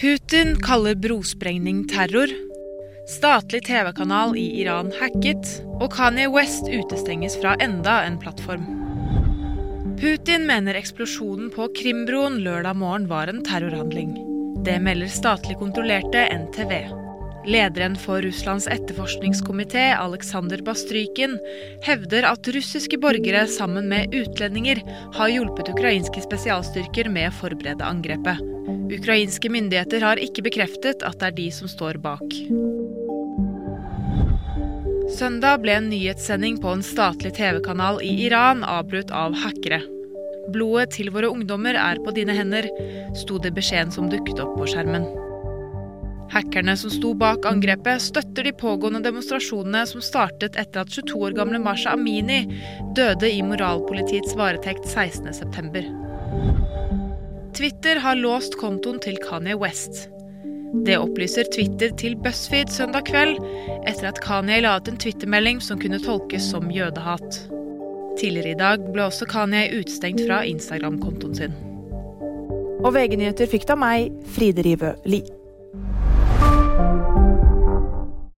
Putin kaller brosprengning terror. Statlig TV-kanal i Iran hacket. Og Kanye West utestenges fra enda en plattform. Putin mener eksplosjonen på Krimbroen lørdag morgen var en terrorhandling. Det melder statlig kontrollerte NTV. Lederen for Russlands etterforskningskomité, Aleksandr Bastrykin, hevder at russiske borgere sammen med utlendinger har hjulpet ukrainske spesialstyrker med å forberede angrepet. Ukrainske myndigheter har ikke bekreftet at det er de som står bak. Søndag ble en nyhetssending på en statlig TV-kanal i Iran avbrutt av hackere. Blodet til våre ungdommer er på dine hender, sto det beskjeden som dukket opp på skjermen. Hackerne som sto bak angrepet, støtter de pågående demonstrasjonene som startet etter at 22 år gamle Masha Amini døde i moralpolitiets varetekt 16.9. Twitter har låst kontoen til Kanye West. Det opplyser Twitter til BuzzFeed søndag kveld, etter at Kanye la ut en twittermelding som kunne tolkes som jødehat. Tidligere i dag ble også Kanye utestengt fra Instagram-kontoen sin. Og VG-nyheter fikk da meg, Fride Rivø Lie.